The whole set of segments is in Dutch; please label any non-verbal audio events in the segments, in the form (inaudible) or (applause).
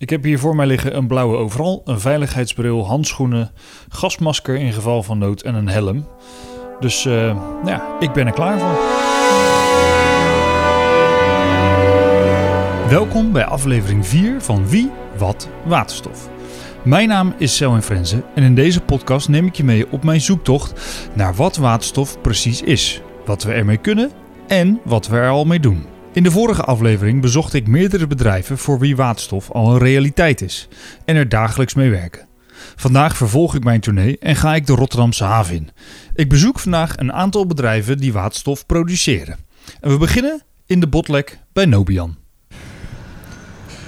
Ik heb hier voor mij liggen een blauwe overal, een veiligheidsbril, handschoenen, gasmasker in geval van nood en een helm. Dus uh, ja, ik ben er klaar voor. Welkom bij aflevering 4 van Wie, Wat, Waterstof. Mijn naam is Selwyn Frenzen en in deze podcast neem ik je mee op mijn zoektocht naar wat waterstof precies is, wat we ermee kunnen en wat we er al mee doen. In de vorige aflevering bezocht ik meerdere bedrijven voor wie waterstof al een realiteit is en er dagelijks mee werken. Vandaag vervolg ik mijn tournee en ga ik de Rotterdamse haven in. Ik bezoek vandaag een aantal bedrijven die waterstof produceren. En we beginnen in de botlek bij Nobian.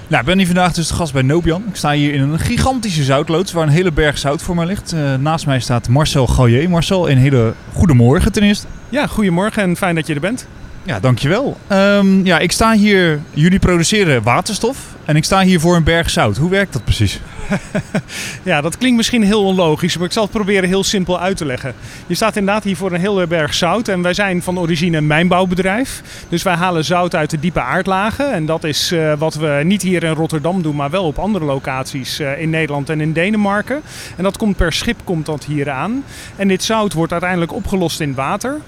Nou, ik ben hier vandaag dus de gast bij Nobian. Ik sta hier in een gigantische zoutloods waar een hele berg zout voor mij ligt. Uh, naast mij staat Marcel Gallier. Marcel, een hele goede morgen ten eerste. Ja, goedemorgen en fijn dat je er bent. Ja, dankjewel. Um, ja, ik sta hier, jullie produceren waterstof en ik sta hier voor een berg zout. Hoe werkt dat precies? (laughs) ja, dat klinkt misschien heel onlogisch, maar ik zal het proberen heel simpel uit te leggen. Je staat inderdaad hier voor een hele berg zout en wij zijn van origine een mijnbouwbedrijf. Dus wij halen zout uit de diepe aardlagen en dat is uh, wat we niet hier in Rotterdam doen, maar wel op andere locaties uh, in Nederland en in Denemarken. En dat komt per schip komt dat hier aan. En dit zout wordt uiteindelijk opgelost in water.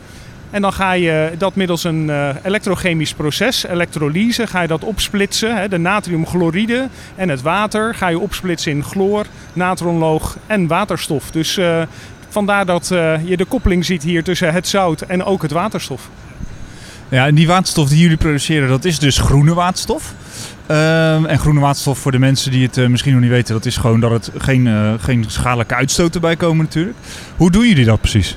En dan ga je dat middels een uh, elektrochemisch proces, elektrolyse, ga je dat opsplitsen. De natriumchloride en het water ga je opsplitsen in chloor, natronloog en waterstof. Dus uh, vandaar dat uh, je de koppeling ziet hier tussen het zout en ook het waterstof. Ja, en die waterstof die jullie produceren, dat is dus groene waterstof. Uh, en groene waterstof voor de mensen die het misschien nog niet weten, dat is gewoon dat het geen, geen schadelijke uitstoten bij komen natuurlijk. Hoe doen jullie dat precies?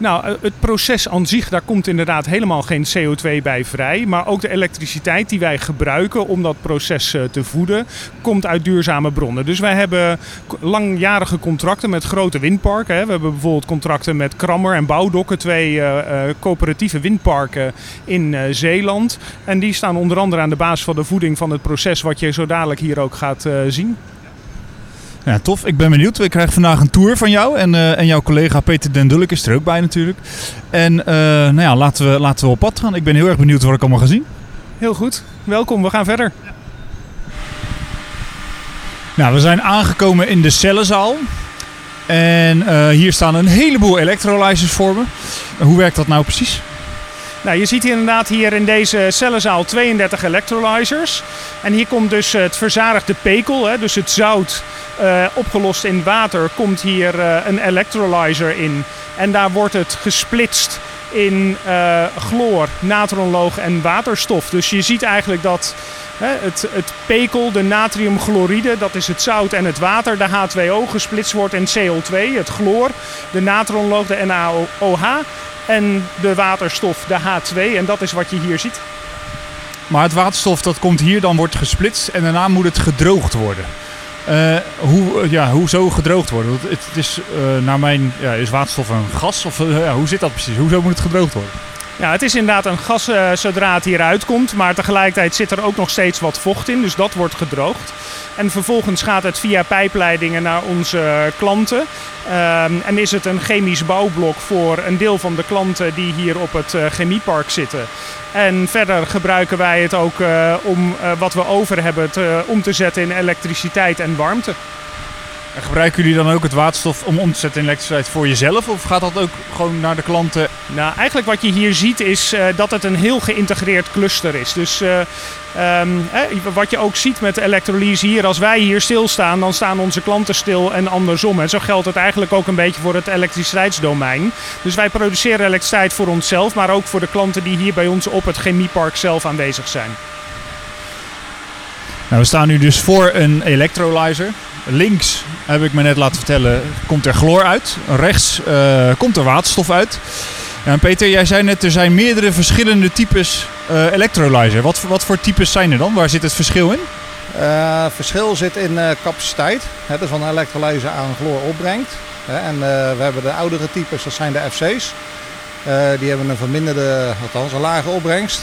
Nou, eh, het proces aan zich, daar komt inderdaad helemaal geen CO2 bij vrij. Maar ook de elektriciteit die wij gebruiken om dat proces eh, te voeden, komt uit duurzame bronnen. Dus wij hebben langjarige contracten met grote windparken. We hebben bijvoorbeeld contracten met Krammer en Bouwdokken, twee uh, coöperatieve windparken in Zeeland. En die staan onder andere aan de basis van de voeding van het proces, wat je zo dadelijk hier ook gaat zien. Ja, tof. Ik ben benieuwd. Ik krijg vandaag een tour van jou. En, uh, en jouw collega Peter Den Dulk is er ook bij natuurlijk. En uh, nou ja, laten we, laten we op pad gaan. Ik ben heel erg benieuwd wat ik allemaal ga zien. Heel goed. Welkom. We gaan verder. Nou, we zijn aangekomen in de cellenzaal. En uh, hier staan een heleboel electrolyzers voor me. hoe werkt dat nou precies? Nou, je ziet hier inderdaad hier in deze cellenzaal 32 electrolyzers. En hier komt dus het verzadigde pekel, hè, dus het zout uh, opgelost in water, komt hier uh, een electrolyzer in. En daar wordt het gesplitst in chloor, natronloog en waterstof. Dus je ziet eigenlijk dat hè, het, het pekel, de natriumchloride, dat is het zout en het water, de H2O gesplitst wordt in CO2, het chloor, de natronloog, de NaOH en de waterstof, de H2. En dat is wat je hier ziet. Maar het waterstof dat komt hier, dan wordt gesplitst en daarna moet het gedroogd worden. Uh, hoe, ja, hoe zo gedroogd worden? Het, het is uh, naar mijn. Ja, is waterstof een gas? Of ja, hoe zit dat precies? Hoezo moet het gedroogd worden? Ja, het is inderdaad een gas uh, zodra het hier uitkomt. Maar tegelijkertijd zit er ook nog steeds wat vocht in. Dus dat wordt gedroogd. En vervolgens gaat het via pijpleidingen naar onze klanten. Um, en is het een chemisch bouwblok voor een deel van de klanten die hier op het uh, chemiepark zitten. En verder gebruiken wij het ook uh, om wat we over hebben te, om te zetten in elektriciteit en warmte. En gebruiken jullie dan ook het waterstof om om te zetten in elektriciteit voor jezelf? Of gaat dat ook gewoon naar de klanten? Nou, eigenlijk wat je hier ziet is uh, dat het een heel geïntegreerd cluster is. Dus eh, wat je ook ziet met de elektrolyse hier, als wij hier stilstaan, dan staan onze klanten stil en andersom. En zo geldt het eigenlijk ook een beetje voor het elektriciteitsdomein. Dus wij produceren elektriciteit voor onszelf, maar ook voor de klanten die hier bij ons op het chemiepark zelf aanwezig zijn. Nou, we staan nu dus voor een electrolyzer. Links, heb ik me net laten vertellen, komt er chloor uit. Rechts uh, komt er waterstof uit. Ja, Peter, jij zei net, er zijn meerdere verschillende types uh, electrolyzer. Wat, wat voor types zijn er dan? Waar zit het verschil in? Uh, verschil zit in capaciteit. Hè, dus van een aan chloor opbrengt. Hè, en we hebben de oudere types, dat zijn de FC's. die hebben een verminderde, althans een lage opbrengst.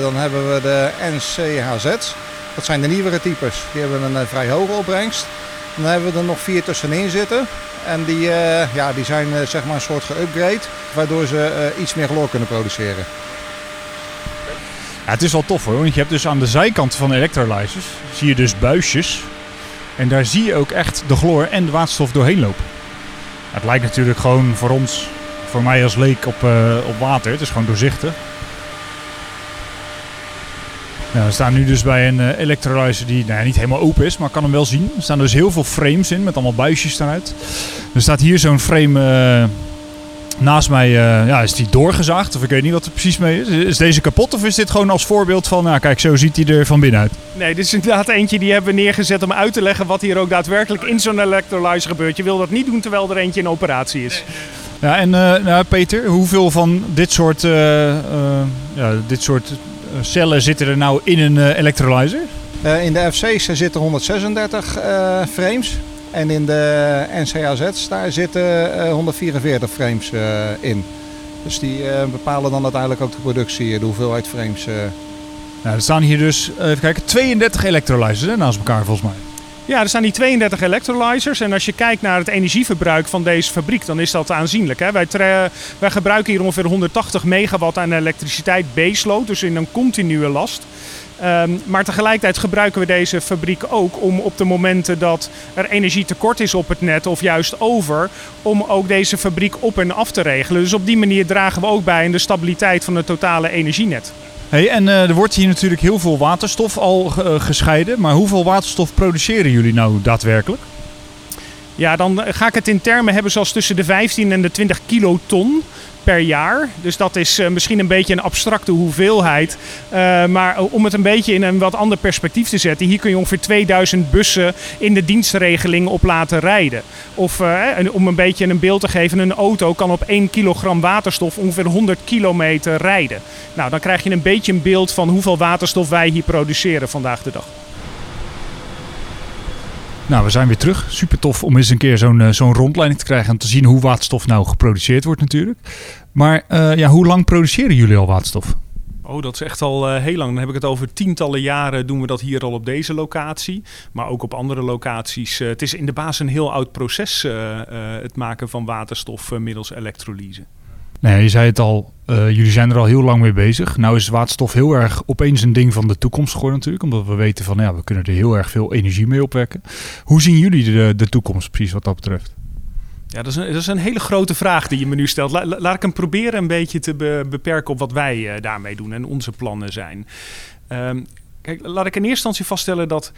dan hebben we de NCHZ's. Dat zijn de nieuwere types. Die hebben een vrij hoge opbrengst. Dan hebben we er nog vier tussenin zitten. En die, uh, ja, die zijn uh, zeg maar een soort geüpgrade, waardoor ze iets meer chloor kunnen produceren. Het is wel tof hoor, want je hebt dus aan de zijkant van de electrolyzers zie je dus buisjes. En daar zie je ook echt de chloor en de waterstof doorheen lopen. Het lijkt natuurlijk gewoon voor ons, voor mij als leek op, op water. Het is gewoon doorzichtig. Nou, we staan nu dus bij een uh, electrolyzer die nou, niet helemaal open is, maar kan hem wel zien. Er staan dus heel veel frames in met allemaal buisjes eruit. Er staat hier zo'n frame uh, naast mij. Uh, ja, is die doorgezaagd? Of ik weet niet wat er precies mee is. Is deze kapot of is dit gewoon als voorbeeld van, nou kijk, zo ziet hij er van binnen uit? Nee, dit is inderdaad eentje die hebben we neergezet om uit te leggen wat hier ook daadwerkelijk in zo'n electrolyzer gebeurt. Je wil dat niet doen terwijl er eentje in operatie is. Ja, en nou, Peter, hoeveel van dit soort, ja, dit soort cellen zitten er nou in een uh, electrolyzer? Uh, in de FC's zitten 136 uh, frames. En in de NCAZ's daar zitten 144 frames in. Dus die bepalen dan uiteindelijk ook de productie, de hoeveelheid frames. Nou, er staan hier dus, even kijken, 32 electrolyzers hè, naast elkaar volgens mij. Ja, er staan die 32 electrolyzers. En als je kijkt naar het energieverbruik van deze fabriek, dan is dat aanzienlijk. Hè? Wij, wij gebruiken hier ongeveer 180 megawatt aan elektriciteit baseload, dus in een continue last. Um, maar tegelijkertijd gebruiken we deze fabriek ook om op de momenten dat er energie tekort is op het net of juist over, om ook deze fabriek op en af te regelen. Dus op die manier dragen we ook bij aan de stabiliteit van het totale energienet. Hey, en uh, er wordt hier natuurlijk heel veel waterstof al uh, gescheiden. Maar hoeveel waterstof produceren jullie nou daadwerkelijk? Ja, dan ga ik het in termen hebben zoals tussen de 15 en de 20 kiloton per jaar. Dus dat is uh, misschien een beetje een abstracte hoeveelheid. Uh, maar om het een beetje in een wat ander perspectief te zetten. Hier kun je ongeveer 2000 bussen in de dienstregeling op laten rijden. Of uh, om een beetje een beeld te geven. Een auto kan op 1 kilogram waterstof ongeveer 100 kilometer rijden. Nou, dan krijg je een beetje een beeld van hoeveel waterstof wij hier produceren vandaag de dag. Nou, we zijn weer terug. Super tof om eens een keer zo'n uh, zo'n rondleiding te krijgen en te zien hoe waterstof nou geproduceerd wordt natuurlijk. Maar uh, ja, hoe lang produceren jullie al waterstof? Oh, dat is echt al uh, heel lang. Dan heb ik het over tientallen jaren doen we dat hier al op deze locatie. Maar ook op andere locaties. Het is in de basis een heel oud proces, het maken van waterstof middels elektrolyse. Nee, je zei het al, uh, jullie zijn er al heel lang mee bezig. Nou is waterstof heel erg opeens een ding van de toekomst geworden natuurlijk. Omdat we weten van, ja, we kunnen er heel erg veel energie mee opwekken. Hoe zien jullie de, de toekomst precies wat dat betreft? Ja, dat is, een, dat is een hele grote vraag die je me nu stelt. La, laat ik hem proberen een beetje te be, beperken op wat wij uh, daarmee doen en onze plannen zijn. Um, kijk, laat ik in eerste instantie vaststellen dat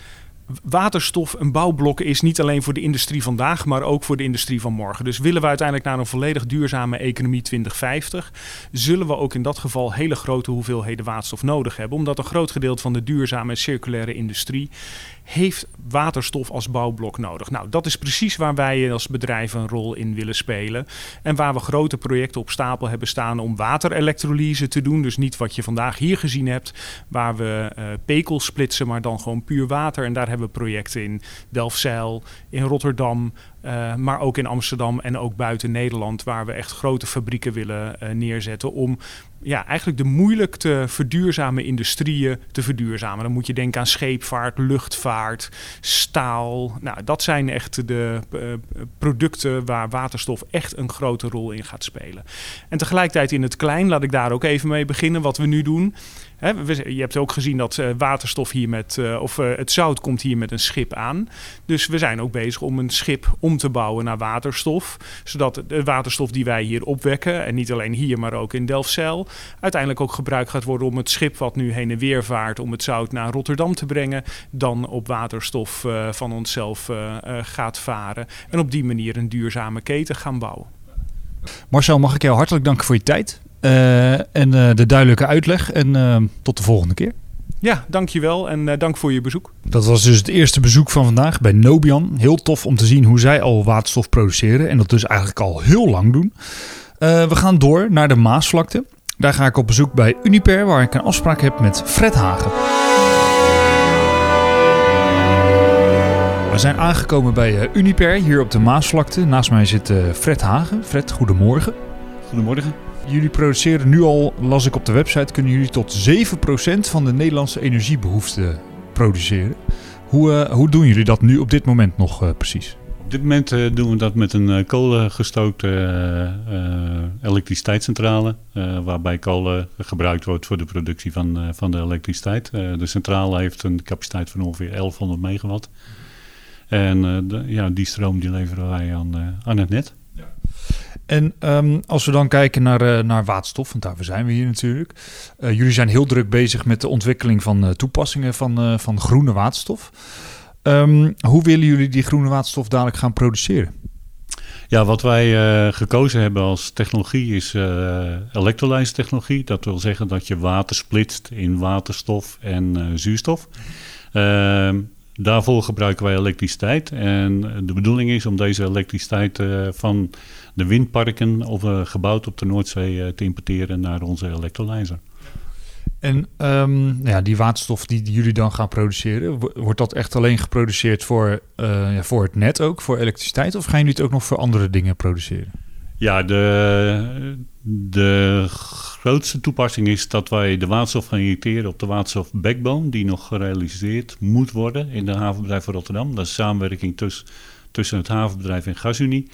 waterstof een bouwblok is niet alleen voor de industrie vandaag, maar ook voor de industrie van morgen. Dus willen we uiteindelijk naar een volledig duurzame economie 2050, zullen we ook in dat geval hele grote hoeveelheden waterstof nodig hebben, omdat een groot gedeelte van de duurzame en circulaire industrie heeft waterstof als bouwblok nodig. Nou, dat is precies waar wij als bedrijf een rol in willen spelen. En waar we grote projecten op stapel hebben staan om waterelektrolyse te doen. Dus niet wat je vandaag hier gezien hebt, waar we uh, pekel splitsen, maar dan gewoon puur water. En daar hebben we projecten in Delfzijl, in Rotterdam, uh, maar ook in Amsterdam en ook buiten Nederland, waar we echt grote fabrieken willen uh, neerzetten om ja, eigenlijk de moeilijk te verduurzamen industrieën te verduurzamen. Dan moet je denken aan scheepvaart, luchtvaart, staal. Nou, dat zijn echt de uh, producten waar waterstof echt een grote rol in gaat spelen. En tegelijkertijd in het klein, laat ik daar ook even mee beginnen, wat we nu doen. Je hebt ook gezien dat uh, waterstof hier met, uh, of het zout komt hier met een schip aan. Dus we zijn ook bezig om een schip om te bouwen naar waterstof. Zodat de waterstof die wij hier opwekken, en niet alleen hier, maar ook in Delfzijl, uiteindelijk ook gebruikt gaat worden om het schip wat nu heen en weer vaart om het zout naar Rotterdam te brengen, dan op waterstof van onszelf gaat varen. En op die manier een duurzame keten gaan bouwen. Marcel, mag ik jou hartelijk danken voor je tijd. En de duidelijke uitleg. En tot de volgende keer. Ja, dankjewel en dank voor je bezoek. Dat was dus het eerste bezoek van vandaag bij Nobian. Heel tof om te zien hoe zij al waterstof produceren. En dat dus eigenlijk al heel lang doen. we gaan door naar de Maasvlakte. Daar ga ik op bezoek bij Uniper, waar ik een afspraak heb met Fred Hagen. We zijn aangekomen bij Uniper hier op de Maasvlakte. Naast mij zit Fred Hagen. Fred, goedemorgen. Goedemorgen. Jullie produceren nu al, las ik op de website, kunnen jullie tot 7% van de Nederlandse energiebehoefte produceren. Hoe, uh, hoe doen jullie dat nu op dit moment nog uh, precies? Op dit moment uh, doen we dat met een uh, kolengestookte uh, elektriciteitscentrale. waarbij kolen gebruikt wordt voor de productie van, van de elektriciteit. de centrale heeft een capaciteit van ongeveer 1100 megawatt. En ja, die stroom die leveren wij aan, aan het net. En um, als we dan kijken naar, naar waterstof, want daarvoor zijn we hier natuurlijk. Jullie zijn heel druk bezig met de ontwikkeling van uh, toepassingen van, van groene waterstof. Um, hoe willen jullie die groene waterstof dadelijk gaan produceren? Ja, wat wij gekozen hebben als technologie is elektrolyse technologie. Dat wil zeggen dat je water splitst in waterstof en zuurstof. Ehm, daarvoor gebruiken wij elektriciteit. En de bedoeling is om deze elektriciteit van de windparken of, uh, gebouwd op de Noordzee uh, te importeren naar onze elektrolyzer. En um, ja, die waterstof die, jullie dan gaan produceren, wordt dat echt alleen geproduceerd voor, ja, voor het net ook, voor elektriciteit? Of gaan jullie het ook nog voor andere dingen produceren? Ja, de, de grootste toepassing is dat wij de waterstof gaan injecteren op de waterstof backbone, die nog gerealiseerd moet worden in de havenbedrijf van Rotterdam. Dat is samenwerking tussen, tussen het havenbedrijf en GasUnie.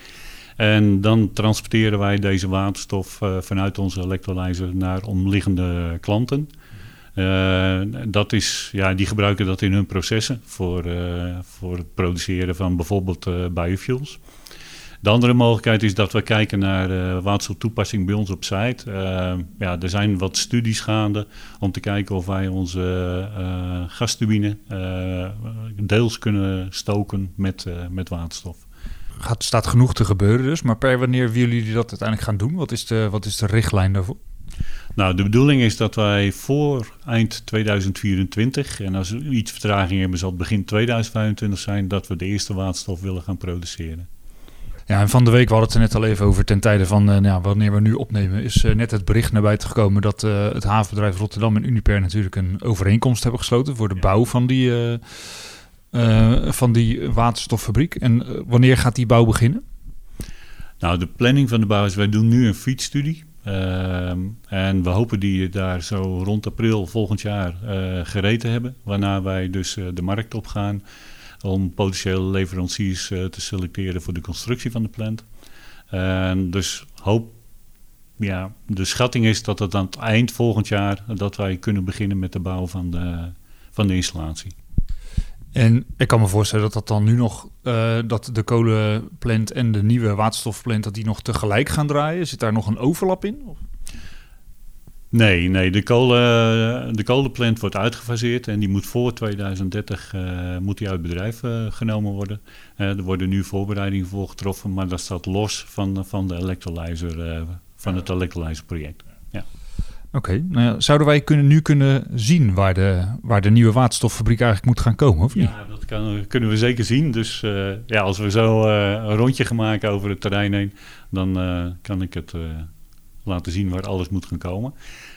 En dan transporteren wij deze waterstof uh, vanuit onze electrolyzer naar omliggende klanten. Uh, dat is, ja, die gebruiken dat in hun processen voor, uh, voor het produceren van bijvoorbeeld biofuels. De andere mogelijkheid is dat we kijken naar waterstoftoepassing bij ons op site. ja, er zijn wat studies gaande om te kijken of wij onze gasturbine deels kunnen stoken met, met waterstof gaat, staat genoeg te gebeuren dus. Maar per wanneer willen jullie dat uiteindelijk gaan doen? Wat is de, wat is de richtlijn daarvoor? Nou, de bedoeling is dat wij voor eind 2024, en als we iets vertraging hebben, zal het begin 2025 zijn, dat we de eerste waterstof willen gaan produceren. Ja, en van de week, we hadden het er net al even over, ten tijde van uh, nou, wanneer we nu opnemen, is uh, net het bericht naar buiten gekomen dat uh, het havenbedrijf Rotterdam en Uniper natuurlijk een overeenkomst hebben gesloten voor de bouw van die van die waterstoffabriek. En uh, wanneer gaat die bouw beginnen? Nou, de planning van de bouw is, wij doen nu een fietsstudie. Uh, en we hopen die daar zo rond april volgend jaar uh, gereed te hebben. Waarna wij dus de markt op gaan om potentiële leveranciers te selecteren voor de constructie van de plant. Dus hoop, ja, de schatting is dat het aan het eind volgend jaar dat wij kunnen beginnen met de bouw van de, van de installatie. En ik kan me voorstellen dat dat dan nu nog, uh, dat de kolenplant en de nieuwe waterstofplant, dat die nog tegelijk gaan draaien. Zit daar nog een overlap in? Nee, nee de, kolen, de kolenplant wordt uitgefaseerd en die moet voor 2030 uh, moet die uit bedrijf uh, genomen worden. Er worden nu voorbereidingen voor getroffen, maar dat staat los van, van de electrolyzer, van het electrolyzerproject. Oké, nou ja, zouden wij kunnen, nu kunnen zien waar de, waar de nieuwe waterstoffabriek eigenlijk moet gaan komen, of niet? Ja, dat kan, kunnen we zeker zien. Dus uh, ja, als we zo uh, een rondje gaan maken over het terrein heen, dan uh, kan ik het laten zien waar alles moet gaan komen.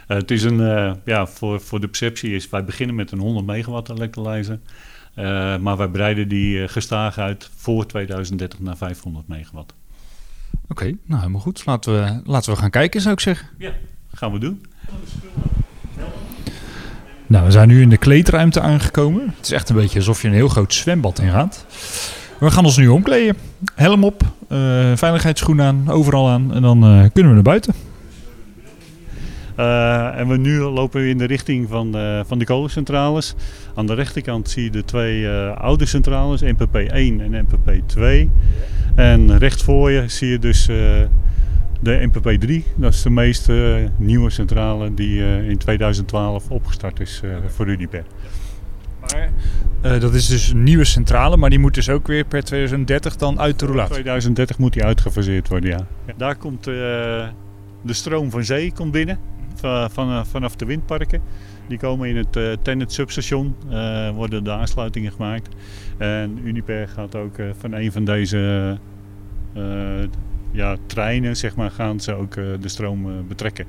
het is een, ja, voor, voor de perceptie is, wij beginnen met een 100 megawatt elektrolyzer. maar wij breiden die gestaag uit voor 2030 naar 500 megawatt. Oké, nou helemaal goed. Laten we, laten we gaan kijken, zou ik zeggen. Ja, gaan we doen. Nou, we zijn nu in de kleedruimte aangekomen. Het is echt een beetje alsof je een heel groot zwembad ingaat. We gaan ons nu omkleden. Helm op, uh, aan, overal aan en dan uh, kunnen we naar buiten. Uh, en we nu lopen we in de richting van, uh, van de kolencentrales. Aan de rechterkant zie je de twee oude centrales, NPP 1 en NPP 2. En recht voor je zie je dus de MPP3, dat is de meest uh, nieuwe centrale die uh, in 2012 opgestart is uh, voor Uniper. Maar dat is dus een nieuwe centrale, maar die moet dus ook weer per 2030 dan uit de roulatie? 2030 moet die uitgefaseerd worden, ja. ja. Daar komt de stroom van zee komt binnen, van, van, vanaf de windparken. Die komen in het uh, Tennet substation, worden de aansluitingen gemaakt. En Uniper gaat ook van een van deze ja, treinen zeg maar, gaan ze ook uh, de stroom uh, betrekken.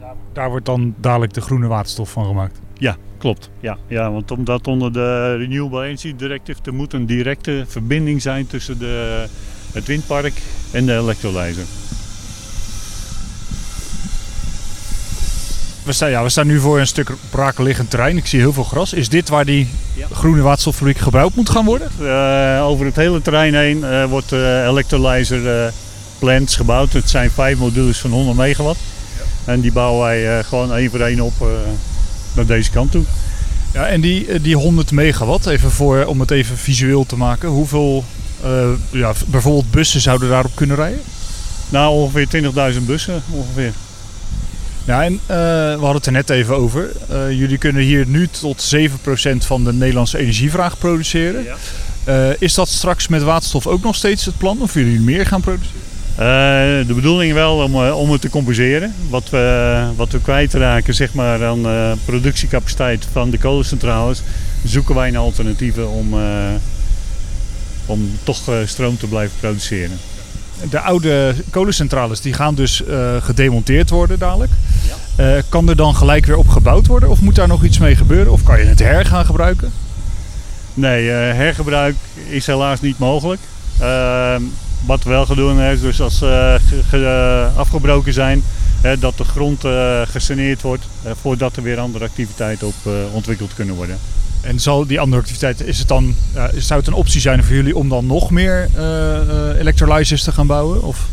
Daar, daar, wordt dan dadelijk de groene waterstof van gemaakt? Ja, klopt. Ja, ja, want omdat onder de Renewable Energy Directive er moet een directe verbinding zijn tussen de, het windpark en de elektrolyzer. we, staan, ja, we staan nu voor een stuk braakliggend terrein. Ik zie heel veel gras. Is dit waar die Ja. groene waterstoffabriek gebouwd moet gaan worden? Eh, over het hele terrein heen eh, wordt eh electrolyzer eh, plants gebouwd. Het zijn vijf modules van 100 megawatt. En die bouwen wij eh, gewoon één voor één op eh, naar deze kant toe. Ja, en die, eh, die 100 megawatt, even voor, om het even visueel te maken. Hoeveel ja, bijvoorbeeld bussen zouden daarop kunnen rijden? Nou, ongeveer 20.000 bussen ongeveer. Ja, en we hadden het er net even over. Jullie kunnen hier nu tot 7% van de Nederlandse energievraag produceren. Eh, is dat straks met waterstof ook nog steeds het plan? Of jullie meer gaan produceren? Eh, de bedoeling wel om, eh, om het te compenseren. Wat we, wat we kwijtraken zeg maar, aan eh, productiecapaciteit van de kolencentrales, zoeken wij naar alternatieven om, om toch stroom te blijven produceren. De oude kolencentrales die gaan dus gedemonteerd worden dadelijk. Eh, kan er dan gelijk weer op gebouwd worden? Of moet daar nog iets mee gebeuren? Of kan je het her gaan gebruiken? Nee, hergebruik is helaas niet mogelijk. Wat we wel doen is dus als ze ge- ge- afgebroken zijn, hè, dat de grond eh, gesaneerd wordt eh, voordat er weer andere activiteiten op eh, ontwikkeld kunnen worden. En zal die andere activiteit, is het dan, zou het een optie zijn voor jullie om dan nog meer eh eh, electrolyzers te gaan bouwen? Of?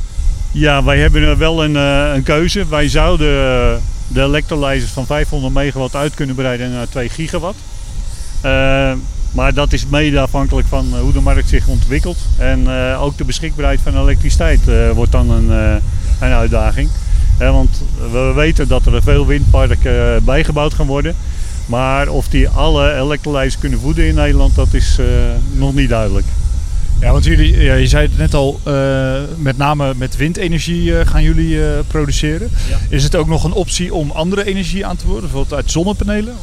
Ja, wij hebben wel een, eh, een keuze. Wij zouden eh, de electrolyzers van 500 megawatt uit kunnen breiden naar 2 gigawatt. Eh, maar dat is mede afhankelijk van eh, hoe de markt zich ontwikkelt. En eh, ook de beschikbaarheid van elektriciteit eh, wordt dan een, een uitdaging. Want we weten dat er veel windparken bijgebouwd gaan worden. Maar of die alle electrolyzers kunnen voeden in Nederland, dat is nog niet duidelijk. Ja, want jullie, ja, je zei het net al, met name met windenergie gaan jullie produceren. Ja. Is het ook nog een optie om andere energie aan te worden, bijvoorbeeld uit zonnepanelen?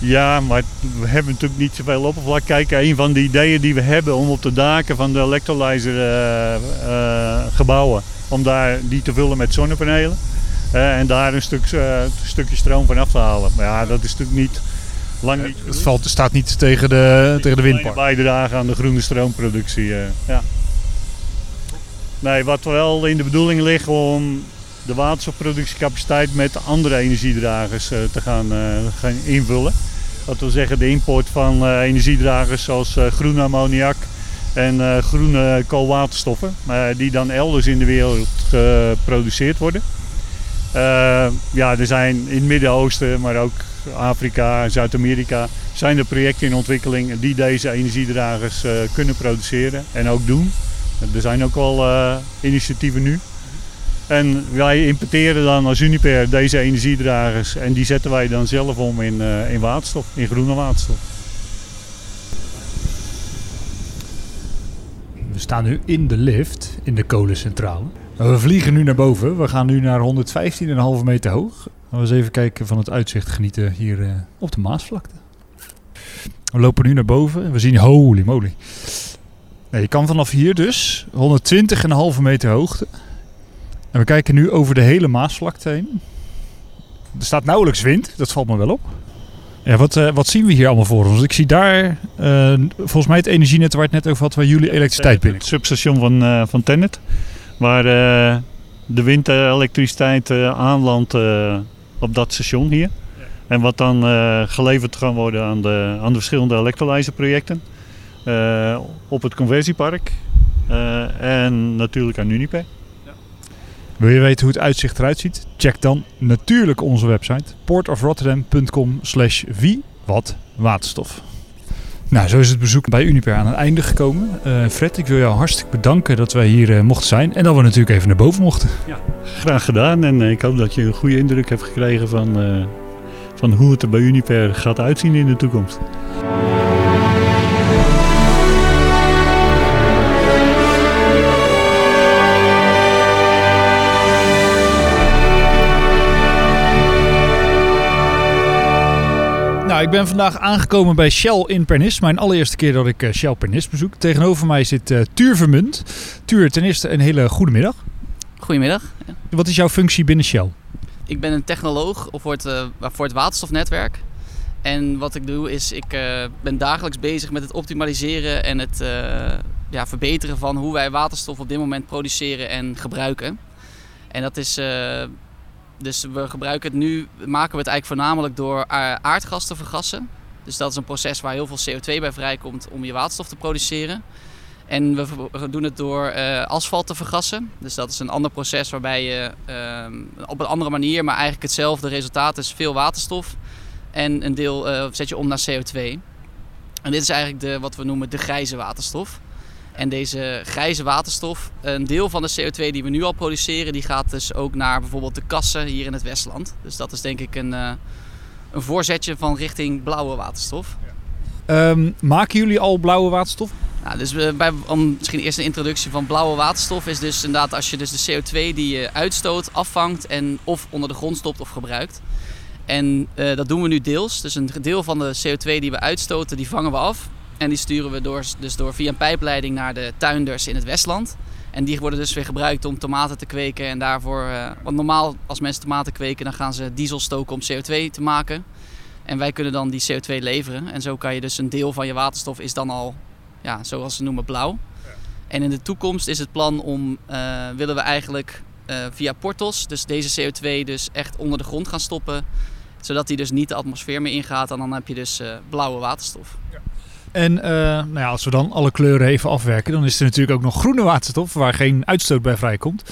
Ja, maar we hebben natuurlijk niet zoveel oppervlak. Kijk, een van de ideeën die we hebben om op de daken van de electrolyzer eh, eh, gebouwen, om daar die te vullen met zonnepanelen. eh, en daar een stuk, stukje stroom van af te halen. Maar ja, dat is natuurlijk niet lang niet Het valt, staat niet tegen de, tegen de windpark. bijdragen aan de groene stroomproductie. ja. Nee, wat wel in de bedoeling ligt om de waterstofproductiecapaciteit met andere energiedragers te gaan, gaan invullen. Dat wil zeggen de import van eh, energiedragers zoals eh, groene ammoniak en eh, groene koolwaterstoffen, die dan elders in de wereld geproduceerd worden. Ja, er zijn in het Midden-Oosten, maar ook Afrika en Zuid-Amerika, zijn er projecten in ontwikkeling die deze energiedragers kunnen produceren en ook doen. Er zijn ook al initiatieven nu. En wij importeren dan als Uniper deze energiedragers en die zetten wij dan zelf om in, eh, in waterstof, in groene waterstof. We staan nu in de lift in de kolencentrale. We vliegen nu naar boven. We gaan nu naar 115,5 meter hoog. Laten we eens even kijken van het uitzicht genieten hier eh, op de Maasvlakte. We lopen nu naar boven en we zien holy moly. Je kan vanaf hier dus 120,5 meter hoogte. En we kijken nu over de hele Maasvlakte heen. Er staat nauwelijks wind, dat valt me wel op. Ja, wat, eh, wat zien we hier allemaal voor ons? Ik zie daar, eh, volgens mij het energienet waar het net over had, waar jullie elektriciteit binnen. Het substation van, eh van Tennet, waar de windelektriciteit aanlandt op dat station hier. En wat dan geleverd kan worden aan de, aan de verschillende elektrolyzerprojecten. op het conversiepark en natuurlijk aan Uniper. Wil je weten hoe het uitzicht eruit ziet? Check dan natuurlijk onze website portofrotterdam.com slash wie wat waterstof. Nou, zo is het bezoek bij Uniper aan het einde gekomen. Eh, Fred, ik wil jou hartstikke bedanken dat wij hier eh, mochten zijn en dat we natuurlijk even naar boven mochten. Graag gedaan en eh, ik hoop dat je een goede indruk hebt gekregen van, van hoe het er bij Uniper gaat uitzien in de toekomst. Ik ben vandaag aangekomen bij Shell in Pernis. Mijn allereerste keer dat ik eh, Shell Pernis bezoek. Tegenover mij zit eh Tuur Vermunt. Tuur, ten eerste een hele goede middag. Goedemiddag. Wat is jouw functie binnen Shell? Ik ben een technoloog voor het, eh, voor het waterstofnetwerk. En wat ik doe is, ik ben dagelijks bezig met het optimaliseren en het ja, verbeteren van hoe wij waterstof op dit moment produceren en gebruiken. En dat is dus we gebruiken het nu, maken we het eigenlijk voornamelijk door a- aardgas te vergassen. Dus dat is een proces waar heel veel CO2 bij vrijkomt om je waterstof te produceren. En we doen het door eh, asfalt te vergassen. Dus dat is een ander proces waarbij je ehm, op een andere manier, maar eigenlijk hetzelfde resultaat is veel waterstof. En een deel eh, zet je om naar CO2. En dit is eigenlijk de, wat we noemen de grijze waterstof. En deze grijze waterstof, een deel van de CO2 die we nu al produceren, die gaat dus ook naar bijvoorbeeld de kassen hier in het Westland. Dus dat is denk ik een, eh, een voorzetje van richting blauwe waterstof. Ehm, maken jullie al blauwe waterstof? Nou, dus bij, om misschien eerst een introductie van blauwe waterstof is dus inderdaad als je dus de CO2 die je uitstoot afvangt en of onder de grond stopt of gebruikt. En eh, dat doen we nu deels. Dus een deel van de CO2 die we uitstoten, die vangen we af. En die sturen we door, dus door via een pijpleiding naar de tuinders in het Westland. En die worden dus weer gebruikt om tomaten te kweken. En daarvoor, eh, want normaal als mensen tomaten kweken, dan gaan ze diesel stoken om CO2 te maken. En wij kunnen dan die CO2 leveren. En zo kan je dus een deel van je waterstof is dan al, ja, zoals ze noemen, blauw. En in de toekomst is het plan om, eh, willen we eigenlijk eh, via portos, dus deze CO2 dus echt onder de grond gaan stoppen. Zodat die dus niet de atmosfeer meer ingaat. En dan heb je dus blauwe waterstof. En eh, nou ja, als we dan alle kleuren even afwerken, dan is er natuurlijk ook nog groene waterstof waar geen uitstoot bij vrijkomt.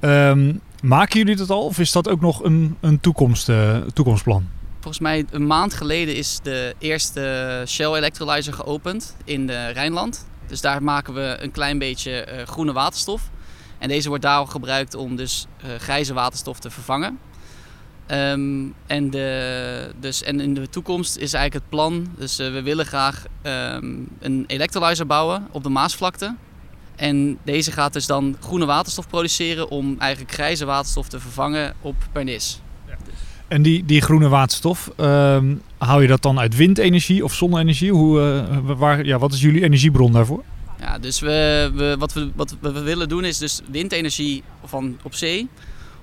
Ehm, maken jullie dat al of is dat ook nog een, een toekomst, eh, toekomstplan? Volgens mij een maand geleden is de eerste Shell Electrolyzer geopend in de Rijnland. Dus daar maken we een klein beetje eh, groene waterstof. En deze wordt daarom gebruikt om dus grijze waterstof te vervangen. Ehm, en, de, dus, en in de toekomst is eigenlijk het plan, dus eh, we willen graag ehm, een electrolyzer bouwen op de Maasvlakte. En deze gaat dus dan groene waterstof produceren om eigenlijk grijze waterstof te vervangen op Pernis. En die, die groene waterstof, ehm, haal je dat dan uit windenergie of zonne-energie? Hoe, eh, waar, ja, wat is jullie energiebron daarvoor? Ja, dus we, we, wat, we, wat we willen doen is dus windenergie van op zee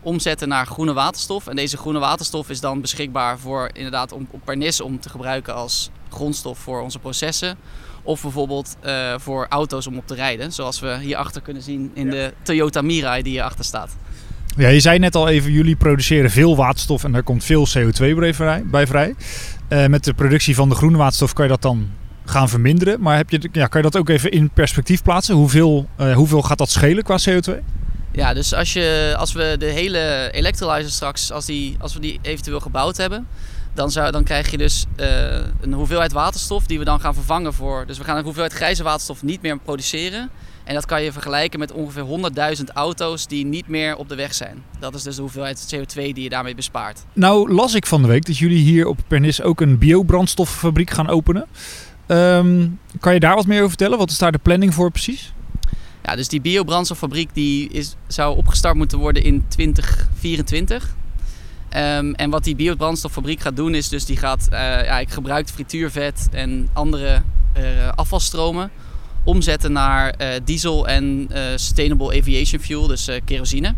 omzetten naar groene waterstof. En deze groene waterstof is dan beschikbaar voor inderdaad om, op Pernis om te gebruiken als grondstof voor onze processen. Of bijvoorbeeld eh, voor auto's om op te rijden. Zoals we hierachter kunnen zien in de Toyota Mirai die hierachter staat. Ja, je zei net al even, jullie produceren veel waterstof en daar komt veel CO2 bij vrij. Bij vrij. Eh, met de productie van de groene waterstof kan je dat dan gaan verminderen. Maar heb je, ja, kan je dat ook even in perspectief plaatsen? Hoeveel, eh, hoeveel gaat dat schelen qua CO2? Ja, dus als, je, als we de hele electrolyzer straks, als, die, als we die eventueel gebouwd hebben, dan, zou, dan krijg je dus eh, een hoeveelheid waterstof die we dan gaan vervangen voor. Dus we gaan een hoeveelheid grijze waterstof niet meer produceren. En dat kan je vergelijken met ongeveer 100.000 auto's die niet meer op de weg zijn. Dat is dus de hoeveelheid CO2 die je daarmee bespaart. Nou las ik van de week dat jullie hier op Pernis ook een biobrandstoffabriek gaan openen. Ehm, kan je daar wat meer over vertellen? Wat is daar de planning voor precies? Ja, dus die biobrandstoffabriek die is, zou opgestart moeten worden in 2024. Ehm, en wat die biobrandstoffabriek gaat doen is dus die gaat eh ja, ik gebruikt frituurvet en andere eh, afvalstromen omzetten naar eh, diesel en sustainable aviation fuel, dus kerosine.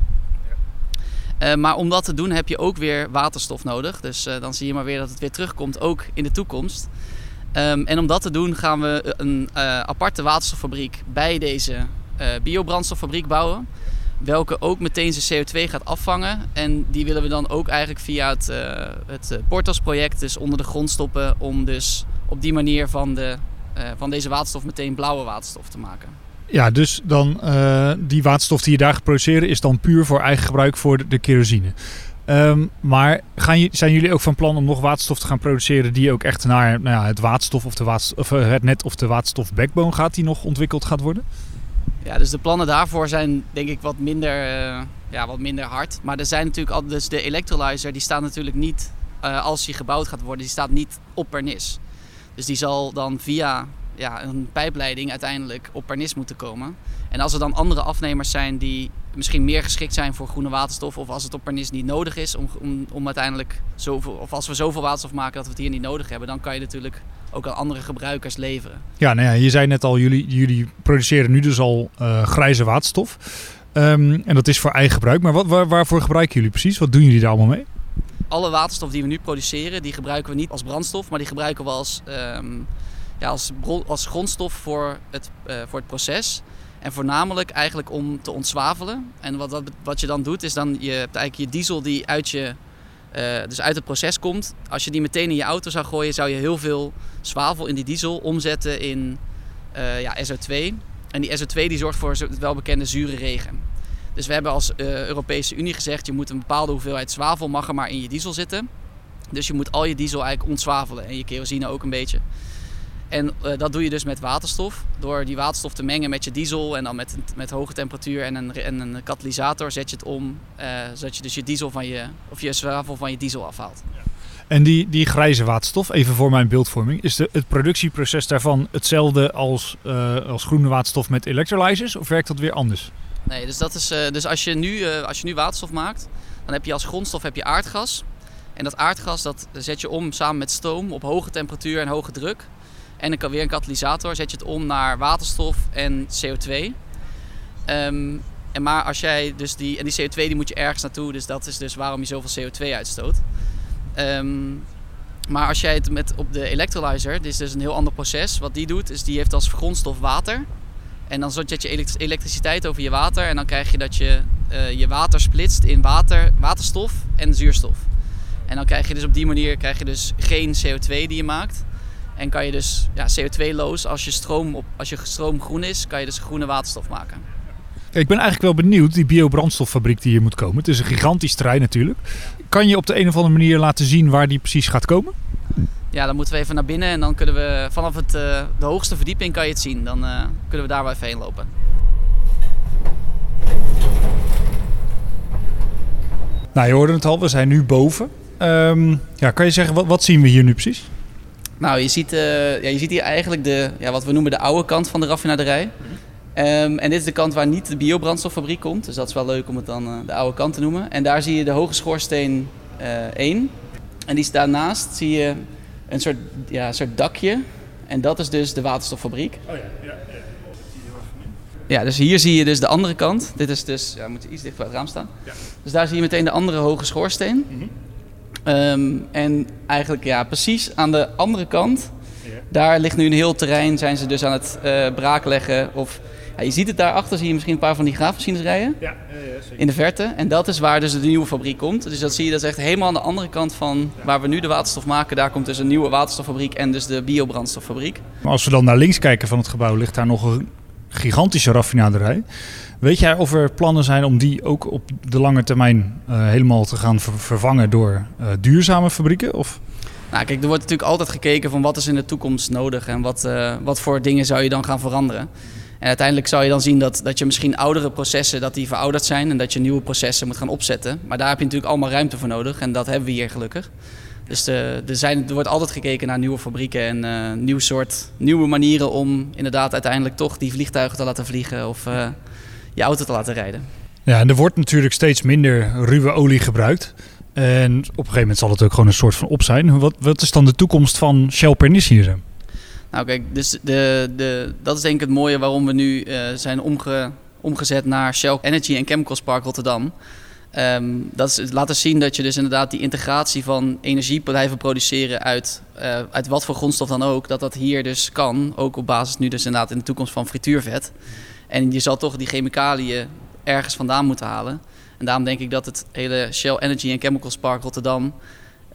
Maar om dat te doen heb je ook weer waterstof nodig. Dus dan zie je maar weer dat het weer terugkomt, ook in de toekomst. Ehm, en om dat te doen gaan we een aparte waterstoffabriek bij deze biobrandstoffabriek bouwen. Welke ook meteen zijn CO2 gaat afvangen. En die willen we dan ook eigenlijk via het, eh het eh, Portos-project dus onder de grond stoppen. Om dus op die manier van, de, eh, van deze waterstof meteen blauwe waterstof te maken. Ja, dus dan eh, die waterstof die je daar produceren is dan puur voor eigen gebruik voor de, kerosine. Ehm, maar gaan, zijn jullie ook van plan om nog waterstof te gaan produceren die ook echt naar nou ja, het waterstof of, de waterstof, of eh, het net of de waterstof backbone gaat die nog ontwikkeld gaat worden? Ja, dus de plannen daarvoor zijn denk ik wat minder, eh, ja, wat minder hard. Maar er zijn natuurlijk al, dus de electrolyzer die staat natuurlijk niet, eh, als die gebouwd gaat worden, die staat niet op Pernis. Dus die zal dan via ja, een pijpleiding uiteindelijk op Pernis moeten komen. En als er dan andere afnemers zijn die misschien meer geschikt zijn voor groene waterstof, of als het op Pernis niet nodig is om, om, om uiteindelijk zoveel, of als we zoveel waterstof maken dat we het hier niet nodig hebben, dan kan je natuurlijk ook aan andere gebruikers leveren. Ja, nou ja, je zei net al, jullie, jullie produceren nu dus al eh, grijze waterstof. Ehm, en dat is voor eigen gebruik. Maar wat, waar, waarvoor gebruiken jullie precies? Wat doen jullie daar allemaal mee? alle waterstof die we nu produceren, die gebruiken we niet als brandstof, maar die gebruiken we als, ehm, ja, als, bron- als grondstof voor het, eh, voor het proces. En En voornamelijk eigenlijk om te ontzwavelen. En wat, dat, wat je dan doet, is dan je hebt eigenlijk je diesel die uit, je, uh, dus uit het proces komt. Als je die meteen in je auto zou gooien, zou je heel veel zwavel in die diesel omzetten in uh, ja, SO2. En die SO2 die zorgt voor het welbekende zure regen. Dus we hebben als uh, Europese Unie gezegd, je moet een bepaalde hoeveelheid zwavel mag er maar in je diesel zitten. Dus je moet al je diesel eigenlijk ontzwavelen en je kerosine ook een beetje. En uh, dat doe je dus met waterstof. Door die waterstof te mengen met je diesel en dan met, met hoge temperatuur en een, en een katalysator zet je het om. Uh, zodat je dus je diesel van je, of je zwavel van je diesel afhaalt. En die, die grijze waterstof, even voor mijn beeldvorming, is de, het productieproces daarvan hetzelfde als, uh, als groene waterstof met electrolyzers of werkt dat weer anders? Nee, dus, dat is, dus als, je nu, als je nu waterstof maakt, dan heb je als grondstof heb je aardgas. En dat aardgas dat zet je om samen met stoom op hoge temperatuur en hoge druk. En dan kan weer een katalysator, zet je het om naar waterstof en CO2. Um, en maar als jij dus die, en die CO2 die moet je ergens naartoe, dus dat is dus waarom je zoveel CO2 uitstoot. Um, maar als jij het met op de electrolyzer, dit is dus een heel ander proces. Wat die doet, is die heeft als grondstof water. En dan zet je elektriciteit over je water en dan krijg je dat je uh, je water splitst in water, waterstof en zuurstof. En dan krijg je dus op die manier krijg je dus geen CO2 die je maakt. En kan je dus ja, CO2-loos, als je, stroom op, als je stroom groen is, kan je dus groene waterstof maken. Ik ben eigenlijk wel benieuwd, die biobrandstoffabriek die hier moet komen. Het is een gigantisch terrein natuurlijk. Kan je op de een of andere manier laten zien waar die precies gaat komen? Ja, dan moeten we even naar binnen en dan kunnen we vanaf het, uh, de hoogste verdieping kan je het zien. Dan uh, kunnen we daar wel even heen lopen. Nou, je hoorde het al, we zijn nu boven. Um, ja, kan je zeggen, wat, wat zien we hier nu precies? Nou, je ziet, uh, ja, je ziet hier eigenlijk de, ja, wat we noemen de oude kant van de raffinaderij. Um, en dit is de kant waar niet de biobrandstoffabriek komt. Dus dat is wel leuk om het dan uh, de oude kant te noemen. En daar zie je de hoge schoorsteen uh, 1. En die daarnaast zie je een soort, ja, soort dakje. En dat is dus de waterstoffabriek. Oh ja, ja, ja. Ja, dus hier zie je dus de andere kant. Dit is dus, ja, we moeten iets dichter bij het raam staan. Ja. Dus daar zie je meteen de andere hoge schoorsteen. Mm -hmm. Um, en eigenlijk ja, precies aan de andere kant, ja. daar ligt nu een heel terrein, zijn ze dus aan het uh, braakleggen. Of, ja, je ziet het daarachter, zie je misschien een paar van die graafmachines rijden. Ja, ja, in de verte. En dat is waar dus de nieuwe fabriek komt. Dus dat zie je, dat is echt helemaal aan de andere kant van waar we nu de waterstof maken. Daar komt dus een nieuwe waterstoffabriek en dus de biobrandstoffabriek. Maar als we dan naar links kijken van het gebouw, ligt daar nog een gigantische raffinaderij. Weet jij of er plannen zijn om die ook op de lange termijn uh, helemaal te gaan ver vervangen door uh, duurzame fabrieken? Of? Nou, kijk, er wordt natuurlijk altijd gekeken van wat is in de toekomst nodig en wat, uh, wat voor dingen zou je dan gaan veranderen. En uiteindelijk zou je dan zien dat, dat je misschien oudere processen dat die verouderd zijn en dat je nieuwe processen moet gaan opzetten. Maar daar heb je natuurlijk allemaal ruimte voor nodig en dat hebben we hier gelukkig. Dus de, er, zijn, er wordt altijd gekeken naar nieuwe fabrieken en uh, nieuw soort, nieuwe manieren om inderdaad uiteindelijk toch die vliegtuigen te laten vliegen of uh, je auto te laten rijden. Ja, en er wordt natuurlijk steeds minder ruwe olie gebruikt. En op een gegeven moment zal het ook gewoon een soort van op zijn. Wat, wat is dan de toekomst van Shell Pernis hier? Nou kijk, dus de, de, dat is denk ik het mooie waarom we nu uh, zijn omge, omgezet naar Shell Energy and Chemicals Park Rotterdam. Um, dat is zien dat je dus inderdaad die integratie van energiebedrijven produceren uit, uh, uit wat voor grondstof dan ook, dat dat hier dus kan. Ook op basis nu dus inderdaad in de toekomst van frituurvet. En je zal toch die chemicaliën ergens vandaan moeten halen. En daarom denk ik dat het hele Shell Energy and Chemicals Park Rotterdam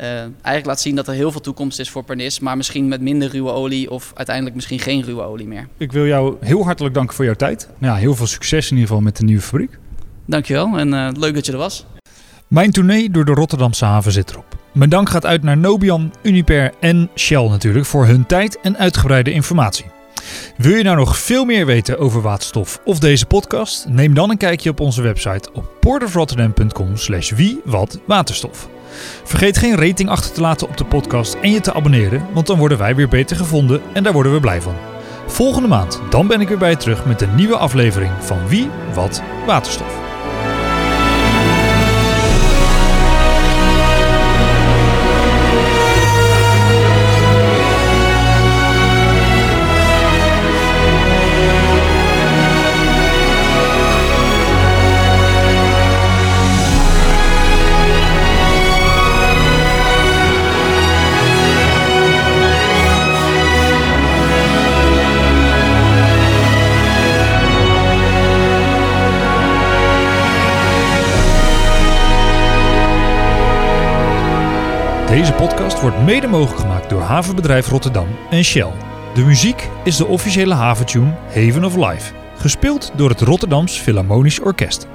uh, eigenlijk laat zien dat er heel veel toekomst is voor Pernis, maar misschien met minder ruwe olie of uiteindelijk misschien geen ruwe olie meer. Ik wil jou heel hartelijk danken voor jouw tijd. Nou, heel veel succes in ieder geval met de nieuwe fabriek. Dankjewel en uh, leuk dat je er was. Mijn tournee door de Rotterdamse haven zit erop. Mijn dank gaat uit naar Nobian, Uniper en Shell natuurlijk voor hun tijd en uitgebreide informatie. Wil je nou nog veel meer weten over waterstof of deze podcast? Neem dan een kijkje op onze website op portofrotterdam.com slash wie wat waterstof. Vergeet geen rating achter te laten op de podcast en je te abonneren, want dan worden wij weer beter gevonden en daar worden we blij van. Volgende maand, dan ben ik weer bij je terug met een nieuwe aflevering van Wie, Wat, Waterstof. Deze podcast wordt mede mogelijk gemaakt door Havenbedrijf Rotterdam en Shell. De muziek is de officiële haventune Haven of Life, gespeeld door het Rotterdams Philharmonisch Orkest.